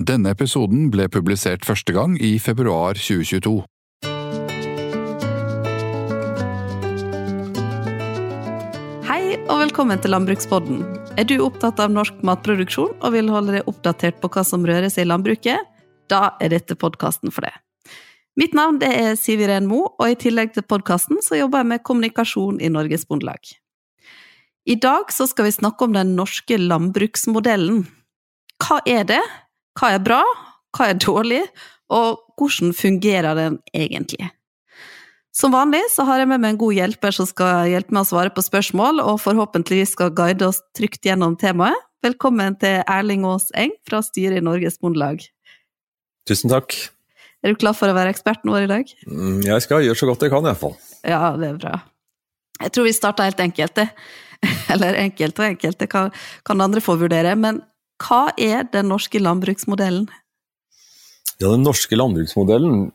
Denne episoden ble publisert første gang i februar 2022. Hei og velkommen til Landbrukspodden. Er du opptatt av norsk matproduksjon og vil holde deg oppdatert på hva som rører seg i landbruket? Da er dette podkasten for deg. Mitt navn er Siv Iren Mo, og i tillegg til podkasten så jobber jeg med kommunikasjon i Norges Bondelag. I dag så skal vi snakke om den norske landbruksmodellen. Hva er det? Hva er bra? Hva er dårlig? Og hvordan fungerer den egentlig? Som vanlig så har jeg med meg en god hjelper som skal hjelpe meg å svare på spørsmål, og forhåpentligvis skal guide oss trygt gjennom temaet. Velkommen til Erling Aas Eng fra styret i Norges Bondelag. Tusen takk. Er du klar for å være eksperten vår i dag? Mm, jeg skal gjøre så godt jeg kan, iallfall. Ja, det er bra. Jeg tror vi starter helt enkelt, det. Eller enkelt og enkelt, det kan, kan andre få vurdere. Men hva er den norske landbruksmodellen? Ja, Den norske landbruksmodellen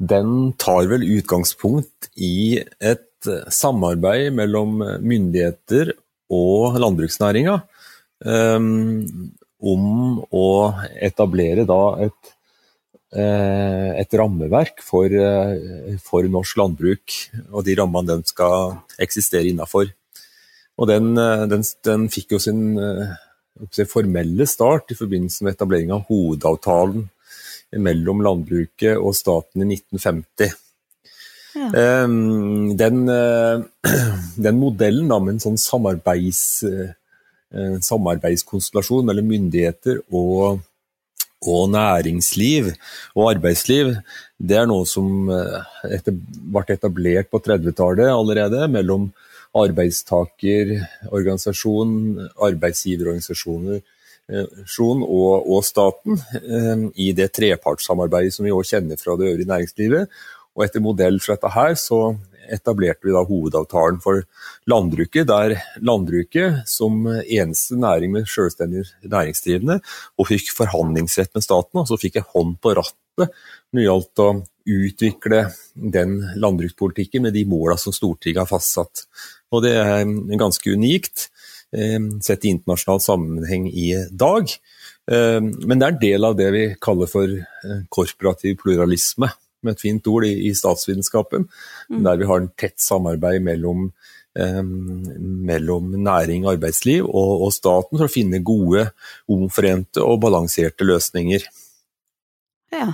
den tar vel utgangspunkt i et samarbeid mellom myndigheter og landbruksnæringa um, om å etablere da et, uh, et rammeverk for, uh, for, norsk landbruk, og de rammene den skal eksistere innafor. Den, den, den, fikk jo sin formelle start i forbindelse med etablering av hovedavtalen mellom landbruket og staten i 1950. Ja. Ehm, den, eh, den, modellen da, med en sånn samarbeids, eh, samarbeidskonstellasjon mellom myndigheter og, og, næringsliv og arbeidsliv, det er noe som eh, etter, ble etablert på 30-tallet allerede mellom arbeidstakerorganisasjon, arbeidsgiverorganisasjoner og, og staten eh, i det trepartssamarbeidet som vi også kjenner fra det øvrige næringslivet. Og etter modell fra dette her så etablerte vi da hovedavtalen for landbruket, der landbruket som eneste næring med selvstendig næringsdrivende og fikk forhandlingsrett med staten, og så fikk jeg hånd på rattet når det gjaldt å utvikle den landbrukspolitikken med de måla som Stortinget har fastsatt. Og det er ganske unikt. Eh, sett i internasjonal sammenheng i dag. Eh, men det er en del av det vi kaller for eh, korporativ pluralisme, med et fint ord i, statsvitenskapen, mm. der vi har en tett samarbeid mellom, mellom næring, arbeidsliv og, og, staten for å finne gode, omforente og balanserte løsninger. Ja.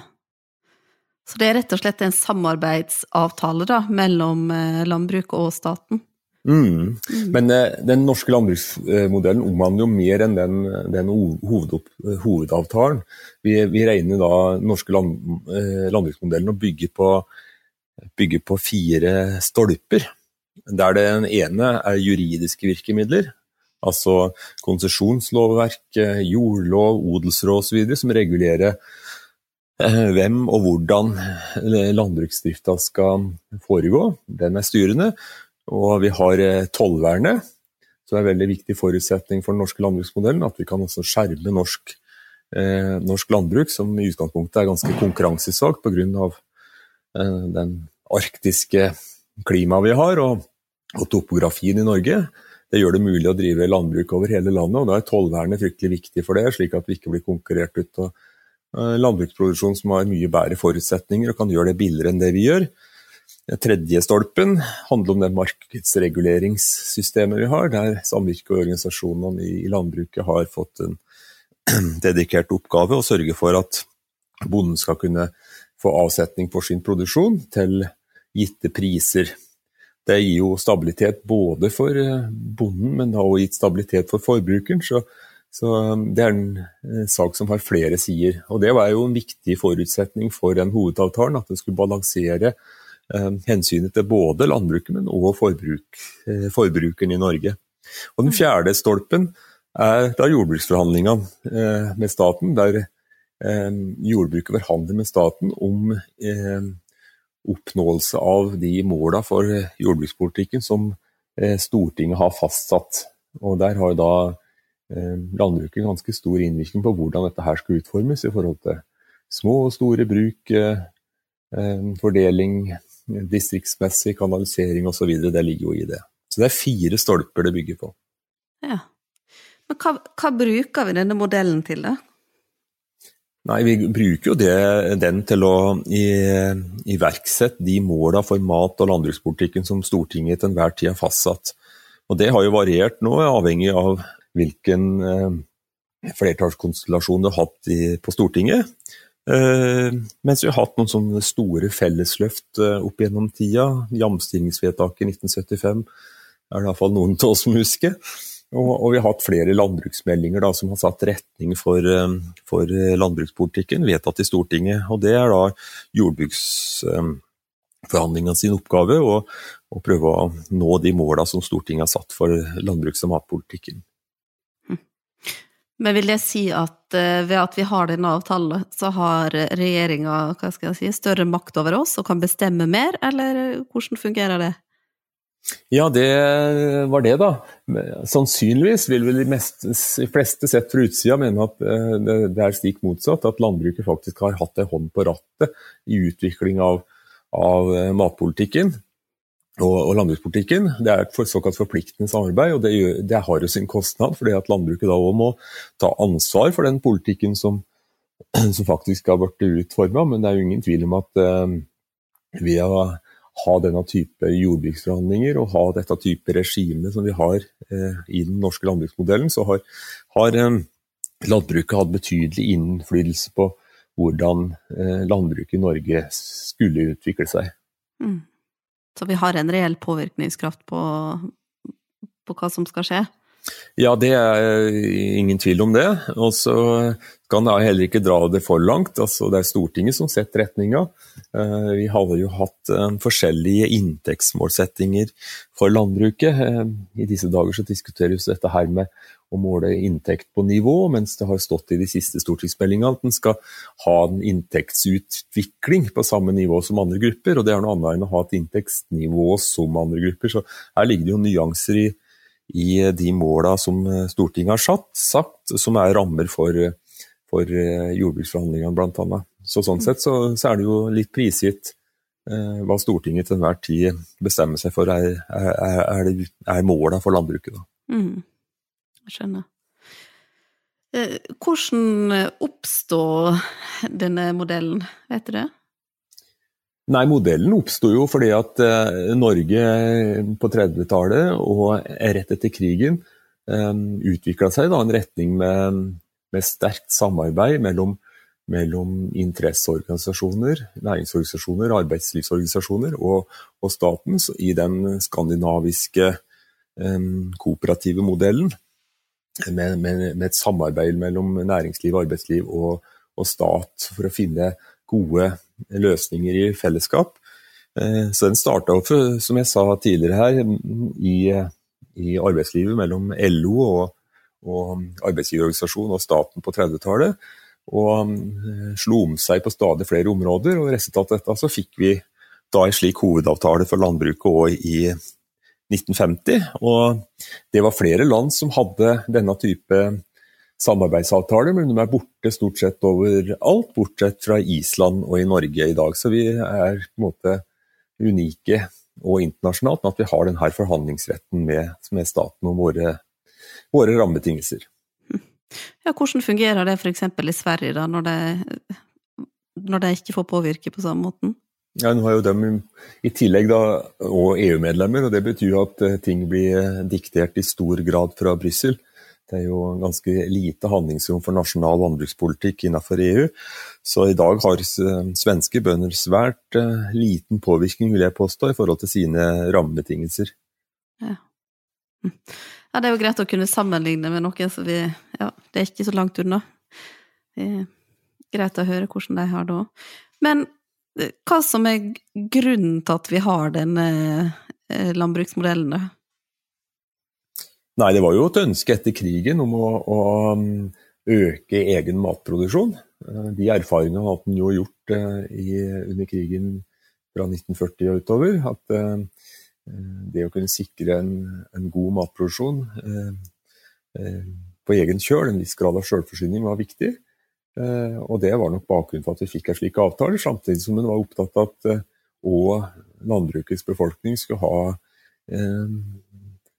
Så det er rett og slett en samarbeidsavtale da, mellom landbruket og staten? Mm. Men eh, den norske landbruksmodellen omhandler jo mer enn den, den hovedopp, hovedavtalen. Vi, vi, regner da den norske land, eh, landbruksmodellen å bygge på, bygge på fire stolper. Der den ene er juridiske virkemidler, altså konsesjonslovverk, jordlov, odelsråd osv., som regulerer eh, hvem og hvordan landbruksdrifta skal foregå. Den er styrende. Og vi har eh, tollvernet, som er en veldig viktig forutsetning for den norske landbruksmodellen. At vi kan også skjerme norsk, eh, norsk landbruk, som i utgangspunktet er ganske konkurransesvakt pga. Eh, den arktiske klimaet vi har, og, og, topografien i Norge. Det gjør det mulig å drive landbruk over hele landet, og da er tollvernet fryktelig viktig for det, slik at vi ikke blir konkurrert ut av eh, landbruksproduksjon som har mye bedre forutsetninger og kan gjøre det billigere enn det vi gjør. Den tredje stolpen handler om det markedsreguleringssystemet vi har, der samvirkeorganisasjonene i landbruket har fått en dedikert oppgave å sørge for at bonden skal kunne få avsetning for sin produksjon til gitte priser. Det gir jo stabilitet både for eh, bonden, men det har også gitt stabilitet for forbrukeren. Så, så um, det er en eh, sak som har flere sider. Og det var jo en viktig forutsetning for den hovedavtalen, at den skulle balansere hensynet til både landbruket, men også forbruk, eh, forbrukeren i Norge. Og Den fjerde stolpen er da jordbruksforhandlingene eh, med staten, der jordbruket forhandler med staten om oppnåelse av de måla for jordbrukspolitikken som Stortinget har fastsatt. Og Der har da landbruket ganske stor innvirkning på hvordan dette her skal utformes i forhold til små og store bruk, fordeling, distriktsmessig kanalisering osv. Det ligger jo i det. Så det er fire stolper det bygger på. Ja. Men hva, hva bruker vi denne modellen til, da? Nei, Vi bruker jo det, den til å iverksette de måla for mat- og landbrukspolitikken som Stortinget til enhver tid har fastsatt. Og Det har jo variert nå, avhengig av hvilken eh, flertallskonstellasjon du har hatt i, på Stortinget. Eh, mens vi har hatt noen sånne store fellesløft eh, opp gjennom tida. Jamstillingsvedtaket i 1975 er det iallfall noen av oss som husker. Og, og, vi har hatt flere landbruksmeldinger da, som har satt retning for, eh, for, landbrukspolitikken, vedtatt i Stortinget. Og Det er da jordbruksforhandlingene sin oppgave å, prøve å nå de måla som Stortinget har satt for landbruks- og matpolitikken. Men vil jeg si at ved at vi har denne avtalen, så har regjeringa si, større makt over oss og kan bestemme mer, eller hvordan fungerer det? Ja, det var det, da. Sannsynligvis vil vel de, mest, de fleste sett fra utsida mene at eh, det er slik motsatt. At landbruket faktisk har hatt en hånd på rattet i utvikling av, av eh, matpolitikken og, og, landbrukspolitikken. Det er et såkalt forpliktende samarbeid, og det, gjør, det har jo sin kostnad. fordi at landbruket da òg må ta ansvar for den politikken som, som faktisk har blitt utforma. Men det er jo ingen tvil om at eh, ved å ha denne type jordbruksforhandlinger og ha dette type regime som vi har eh, i den norske landbruksmodellen, så har, har eh, landbruket hatt betydelig innflytelse på hvordan eh, landbruket i Norge skulle utvikle seg. Mm. Så vi har en reell påvirkningskraft på, på hva som skal skje? Ja, det er ingen tvil om det. Og så kan jeg heller ikke dra det for langt. Altså, det er Stortinget som setter retninga. Eh, vi hadde jo hatt eh, forskjellige inntektsmålsettinger for landbruket. Eh, I disse dager så diskuteres dette her med å måle inntekt på nivå, mens det har stått i de siste stortingsmeldingene at en skal ha en inntektsutvikling på samme nivå som andre grupper. og Det er noe annet enn å ha et inntektsnivå som andre grupper. Så her ligger det jo nyanser i i de måla som eh, Stortinget har satt, sagt, som er rammer for, for eh, jordbruksforhandlingene bl.a. Så sånn sett så, så, er det jo litt prisgitt eh, hva Stortinget til enhver tid bestemmer seg for er, er, er, er måla for landbruket. Da. Mm. Jeg skjønner. Eh, hvordan oppstår denne modellen, vet du det? Nei, modellen oppsto jo fordi at eh, Norge på 30-tallet og rett etter krigen eh, utvikla seg i en retning med, med, sterkt samarbeid mellom, mellom interesseorganisasjoner, næringsorganisasjoner, arbeidslivsorganisasjoner og, og staten i den skandinaviske um, kooperative modellen. Med, med, med, et samarbeid mellom næringsliv, arbeidsliv og, og stat for å finne gode løsninger i fellesskap. Eh, så den starta opp, som jeg sa tidligere her, i, i arbeidslivet mellom LO og, og arbeidsgiverorganisasjonen og staten på 30-tallet. Og eh, slo om seg på stadig flere områder, og resultatet av dette så fikk vi da en slik hovedavtale for landbruket òg i 1950. Og det var flere land som hadde denne type samarbeidsavtaler, men de er borte stort sett overalt, bortsett fra Island og i Norge i dag. Så vi er på en måte unike og internasjonalt med at vi har denne forhandlingsretten med, med staten om våre, våre rammebetingelser. Ja, hvordan fungerer det f.eks. i Sverige, da, når de, når de ikke får påvirke på samme måten? Ja, Nå har jo de i tillegg da, og EU-medlemmer, og det betyr at eh, ting blir diktert i stor grad fra Brussel. Det er jo ganske lite handlingsrom for nasjonal landbrukspolitikk innenfor EU. Så i dag har svenske bønder svært uh, liten påvirkning, vil jeg påstå, i forhold til sine rammebetingelser. Ja. Hm. ja. det er jo greit å kunne sammenligne med noen som vi Ja, det er ikke så langt unna. Det er greit å høre hvordan de har det òg. Men eh, hva som er grunnen til at vi har denne eh, landbruksmodellen, da? Nei, det var jo et ønske etter krigen om å, å um, øke egen matproduksjon. Eh, de erfaringene hadde en jo gjort eh, i, under krigen fra 1940 og utover. At det å kunne sikre en, en god matproduksjon på egen kjøl, en viss grad av selvforsyning, var viktig. Og det var nok bakgrunnen for at vi fikk en slik avtale, samtidig som hun var opptatt av at òg landbrukets befolkning skulle ha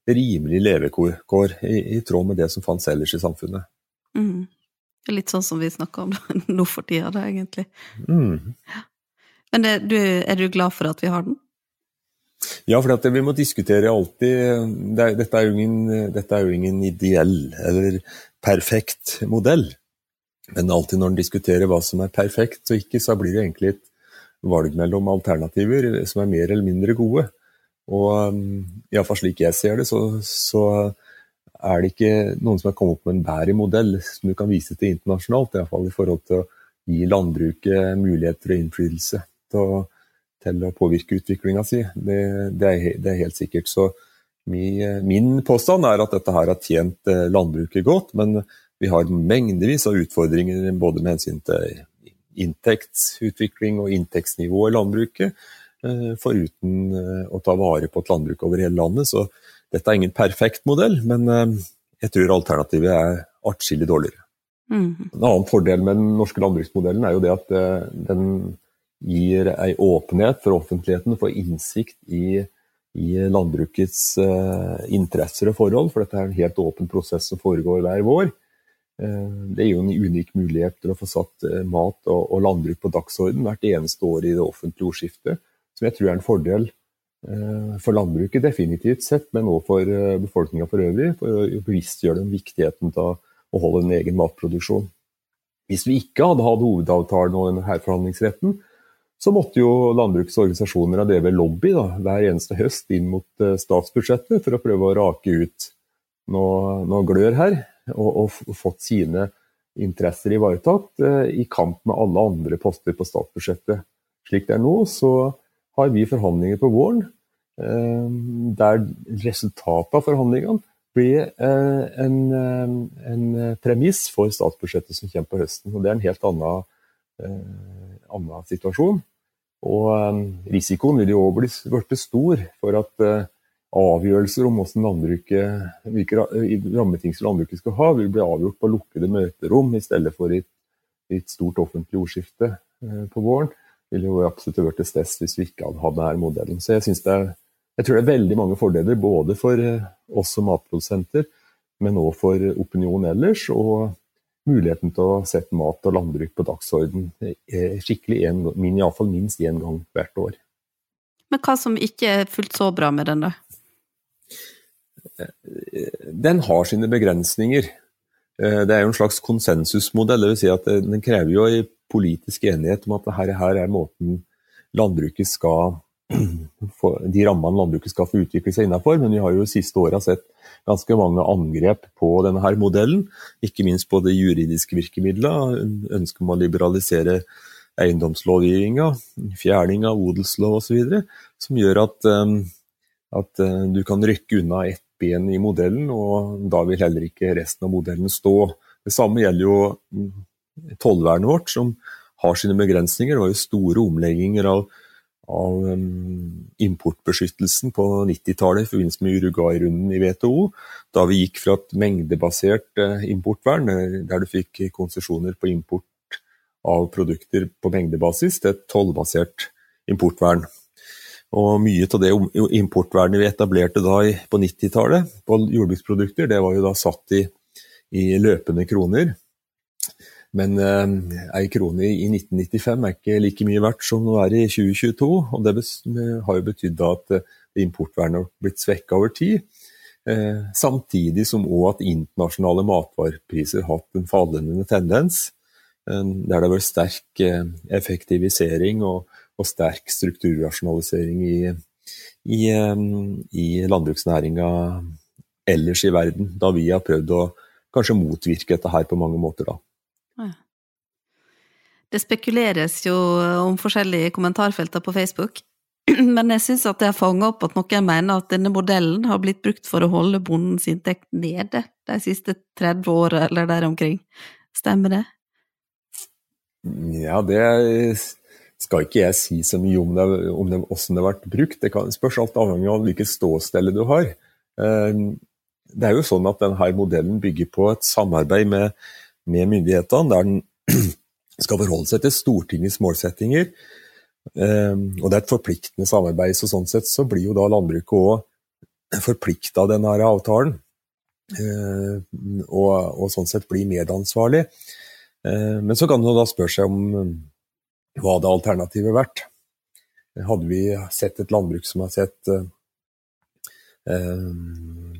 rimelig levekår i, i, tråd med det som fantes ellers i samfunnet. Mm. Det er litt sånn som vi snakker om nå for tida, da, egentlig. Mm. Men det, du, er du glad for at vi har den? Ja, for vi må diskutere alltid det er, dette, er ingen, dette, er jo ingen, ideell eller perfekt modell. Men alltid når en diskuterer hva som er perfekt og ikke, så blir det egentlig et valg mellom alternativer som er mer eller mindre gode. Og um, iallfall slik jeg ser det, så, så, er det ikke noen som har kommet opp med en bedre modell som du kan vise til internasjonalt, iallfall i forhold til å gi landbruket muligheter og innflytelse til å, til å påvirke utviklinga si. Det, det, er, det, er, helt sikkert. Så min, min, påstand er at dette her har tjent eh, landbruket godt, men vi har mengdevis av utfordringer både med hensyn til inntektsutvikling og inntektsnivå i landbruket, eh, foruten eh, å ta vare på et landbruk over hele landet. Så dette er ingen perfekt modell, men eh, jeg tror alternativet er atskillig dårligere. Mm. En annen fordel med den norske landbruksmodellen er jo det at den gir ei åpenhet for offentligheten for innsikt i, i landbrukets interesser og forhold, for dette er en helt åpen prosess som foregår hver vår. Eh, det er jo en unik mulighet til å få satt eh, mat og landbruk på dagsorden hvert eneste år i det offentlige ordskiftet, som jeg tror er en fordel eh, for landbruket definitivt sett, men også for befolkninga for øvrig, for å bevisstgjøre dem viktigheten av å holde en egen matproduksjon. Hvis vi ikke hadde hatt hovedavtalen og denne forhandlingsretten, så måtte jo landbrukets organisasjoner ha drevet lobby da, hver eneste høst inn mot statsbudsjettet for å prøve å rake ut noe, noe glør her og, og fått sine interesser ivaretatt eh, i kamp med alle andre poster på statsbudsjettet. Slik det er nå, så har vi forhandlinger på våren eh, der resultatet av forhandlingene blir eh, en, en, premiss for statsbudsjettet som kommer på høsten. og Det er en helt annen, annen situasjon. Og risikoen vil jo òg bli stor for at avgjørelser om landbruket, hvilke rammebetingelser landbruket skal ha, vil bli avgjort på lukkede møterom i stedet for i et stort offentlig ordskifte eh, på våren. Det ville jo absolutt vært et stede hvis vi ikke hadde hatt denne modellen. Så jeg, er, jeg tror det er veldig mange fordeler både for eh, oss som matprodusenter, men òg for opinionen ellers. Og muligheten til å sette mat og landbruk på dagsorden eh, skikkelig en, min, minst én gang hvert år. Men hva som ikke er fullt så bra med den, da? Den har sine begrensninger. Eh, det er jo en slags konsensusmodell. det vil Si at den krever jo en politisk enighet om at dette her er måten landbruket skal de rammene landbruket skal få utvikle seg innenfor. Men vi har jo de siste åra sett ganske mange angrep på denne her modellen. Ikke minst på de juridiske virkemidlene. Ønsket om å liberalisere eiendomslovgivninga, fjerning av odelslov osv. Som gjør at, eh, at eh, du kan rykke unna ett ben i modellen, og da vil heller ikke resten av modellen stå. Det samme gjelder jo mm, tollvernet vårt, som har sine begrensninger. Det var jo store omlegginger av, av um, importbeskyttelsen på 90-tallet i forbindelse med Uruguay-runden i WTO, da vi gikk fra et mengdebasert uh, importvern, der du fikk konsesjoner på import av produkter på mengdebasis, til et tollbasert importvern. Og mye av det importvernet vi etablerte da på 90-tallet på jordbruksprodukter, det var jo da satt i, i løpende kroner. Men eh, ei krone i 1995 er ikke like mye verdt som det er i 2022. Og det har jo betydd at eh, importvernet har blitt svekka over tid. Eh, samtidig som òg at internasjonale matvarepriser har hatt en fallende tendens. Eh, der det har vært sterk eh, effektivisering og og sterk strukturrasjonalisering i, i, i landbruksnæringa ellers i verden, da vi har prøvd å kanskje motvirke dette her på mange måter, da. Det spekuleres jo om forskjellige kommentarfelter på Facebook, men jeg syns at det har fanga opp at noen mener at denne modellen har blitt brukt for å holde bondens inntekt nede de siste 30 åra eller der omkring. Stemmer det? Ja, det skal ikke jeg si så mye om, det, om det, hvordan det har vært brukt. Det kan spørs alt avhengig av hvilket ståsted du har. Eh, det er jo sånn at denne modellen bygger på et samarbeid med, med myndighetene, der den skal forholde seg til Stortingets målsettinger. Eh, og det er et forpliktende samarbeid, så sånn sett så blir jo da landbruket òg forplikta av denne avtalen. Eh, og, og, sånn sett blir medansvarlig. Men så kan man da spørre seg om hva hadde alternativet vært? Hadde vi sett et landbruk som har sett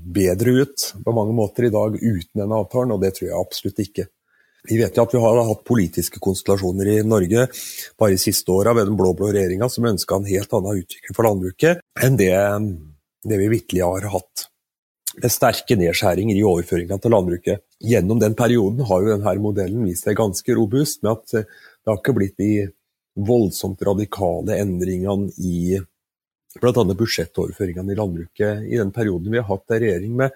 bedre ut på mange måter i dag uten denne avtalen, og det tror jeg absolutt ikke. Vi vet jo at vi har hatt politiske konstellasjoner i Norge bare de siste åra ved den blå-blå regjeringa som ønska en helt annen utvikling for landbruket enn det, det vi vitterlig har hatt med sterke nedskjæringer i overføringa til landbruket. Gjennom den perioden har jo denne modellen vist seg ganske robust, med at eh, det har ikke blitt de voldsomt radikale endringene i bl.a. budsjettoverføringene i landbruket i den perioden vi har hatt en regjering med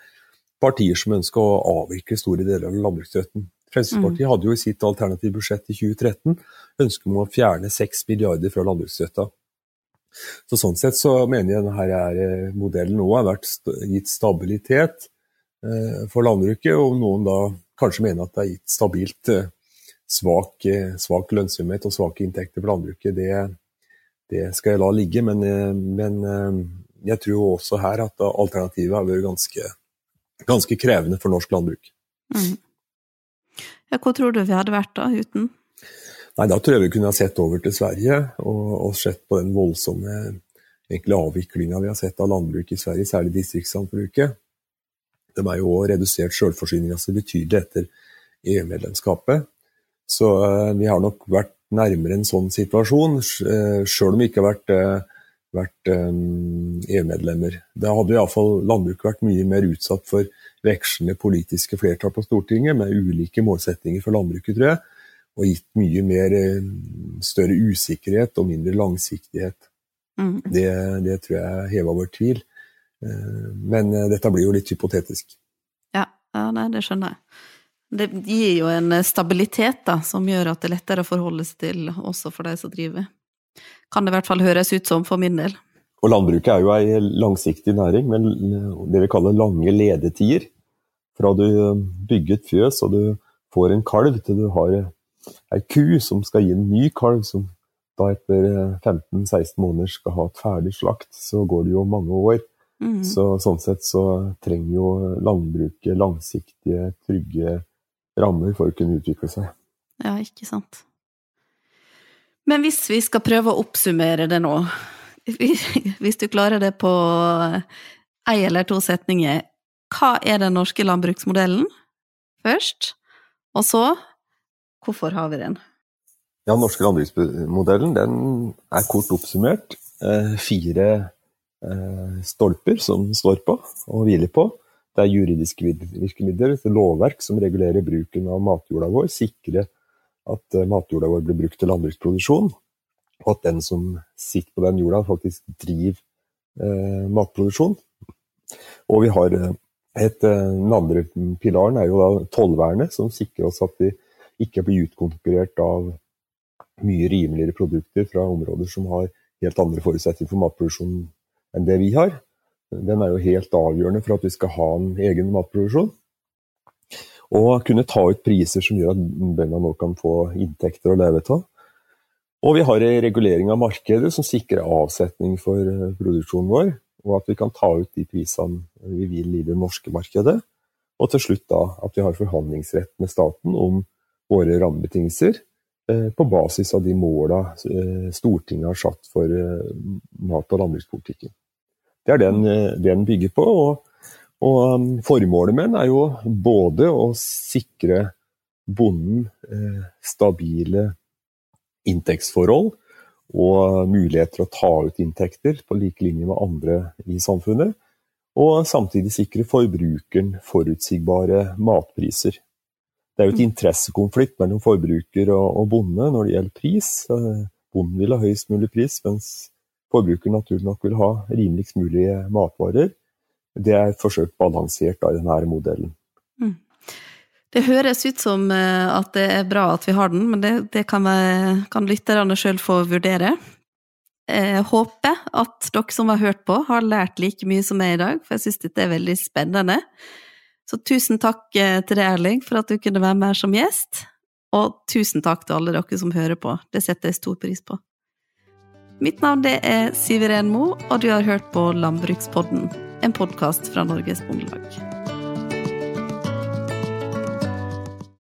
partier som ønsker å avvikle store deler av landbruksstøtten. Fremskrittspartiet mm. hadde jo i sitt alternative budsjett i 2013 ønske om å fjerne 6 milliarder fra landbruksstøtta. Så Sånn sett så mener jeg denne eh, modellen nå har vært gitt stabilitet eh, for landbruket, og noen da kanskje mener at det har gitt stabilt eh, svak, svak lønnsomhet og svake inntekter for landbruket. Det, det, skal jeg la ligge, men, men, jeg tror også her at alternativet har vært ganske, ganske krevende for norsk landbruk. Mm. Ja, hva tror du vi hadde vært da, uten? Nei, Da tror jeg vi kunne ha sett over til Sverige og, og sett på den voldsomme avviklinga vi har sett av landbruk i Sverige, særlig distriktslandbruket. De har jo òg redusert sjølforsyninga si betydelig etter EU-medlemskapet. Så uh, vi har nok vært nærmere en sånn situasjon, sjøl om vi ikke har vært, uh, vært um, EU-medlemmer. Da hadde iallfall landbruket vært mye mer utsatt for vekslende politiske flertall på Stortinget, med ulike målsettinger for landbruket, tror jeg og gitt mye mer eh, større usikkerhet og mindre langsiktighet. Mm. Det, det, tror jeg heva vår tvil. Eh, men eh, dette blir jo litt hypotetisk. Ja, ja nei, det skjønner jeg. Det gir jo en stabilitet da, som gjør at det er lettere å forholde seg til også for de som driver. Kan det i hvert fall høres ut som for min del. Og landbruket er jo ei langsiktig næring, men det vi kaller lange ledetider. Fra du bygger et fjøs og du får en kalv til du har ei ku som skal gi en ny kalv, som da etter 15-16 eh, måneder skal ha et ferdig slakt, så går det jo mange år. Mm. Så sånn sett så trenger jo landbruket langsiktige, trygge rammer for å kunne utvikle seg. Ja, ikke sant. Men hvis vi skal prøve å oppsummere det nå, hvis du klarer det på ei eller to setninger, hva er den norske landbruksmodellen først? Og så Hvorfor har vi den? Ja, Den norske landbruksmodellen den er kort oppsummert eh, fire eh, stolper som står på og hviler på. Det er juridiske virkemidler, et lovverk som regulerer bruken av matjorda vår, sikre at eh, matjorda vår blir brukt til landbruksproduksjon, og at den som sitter på den jorda, faktisk driver eh, matproduksjon. Og vi har eh, et, Den andre pilaren er jo da tollvernet, som sikrer oss at vi ikke blir utkonkurrert av mye rimeligere produkter fra områder som har helt andre forutsetninger for matproduksjon enn det vi har. Den er jo helt avgjørende for at vi skal ha en egen matproduksjon. Og kunne ta ut priser som gjør at bøndene nå kan få inntekter å leve av. Og vi har en regulering av markedet som sikrer avsetning for eh, produksjonen vår, og at vi kan ta ut de prisene vi vil i det norske markedet. Og til slutt da at vi har forhandlingsrett med staten om våre rammebetingelser eh, på basis av de måla eh, Stortinget har satt for eh, mat- og landbrukspolitikken. Det er den, den bygger på. Og, og, um, formålet med den er jo både å sikre bonden stabile inntektsforhold og muligheter til å ta ut inntekter på lik linje med andre i samfunnet, og samtidig sikre forbrukeren forutsigbare matpriser. Det er jo et interessekonflikt mellom forbruker og, og bonde når det gjelder pris. Bonden vil ha høyest mulig pris, mens forbruker naturlig nok vil ha rimeligst mulig matvarer. Det er forsøkt balansert i denne modellen. Mm. Det høres ut som eh, at det er bra at vi har den, men det, det kan, kan lytterne sjøl få vurdere. Jeg håper at dere som har hørt på, har lært like mye som meg i dag, for jeg syns dette er veldig spennende. Så tusen takk eh, til deg, Erling, for at du kunne være med som gjest. Og tusen takk til alle dere som hører på. Det setter jeg stor pris på. Mitt navn det er Siv Iren Mo, og du har hørt på Landbrukspodden, en podkast fra Norges Bondelag.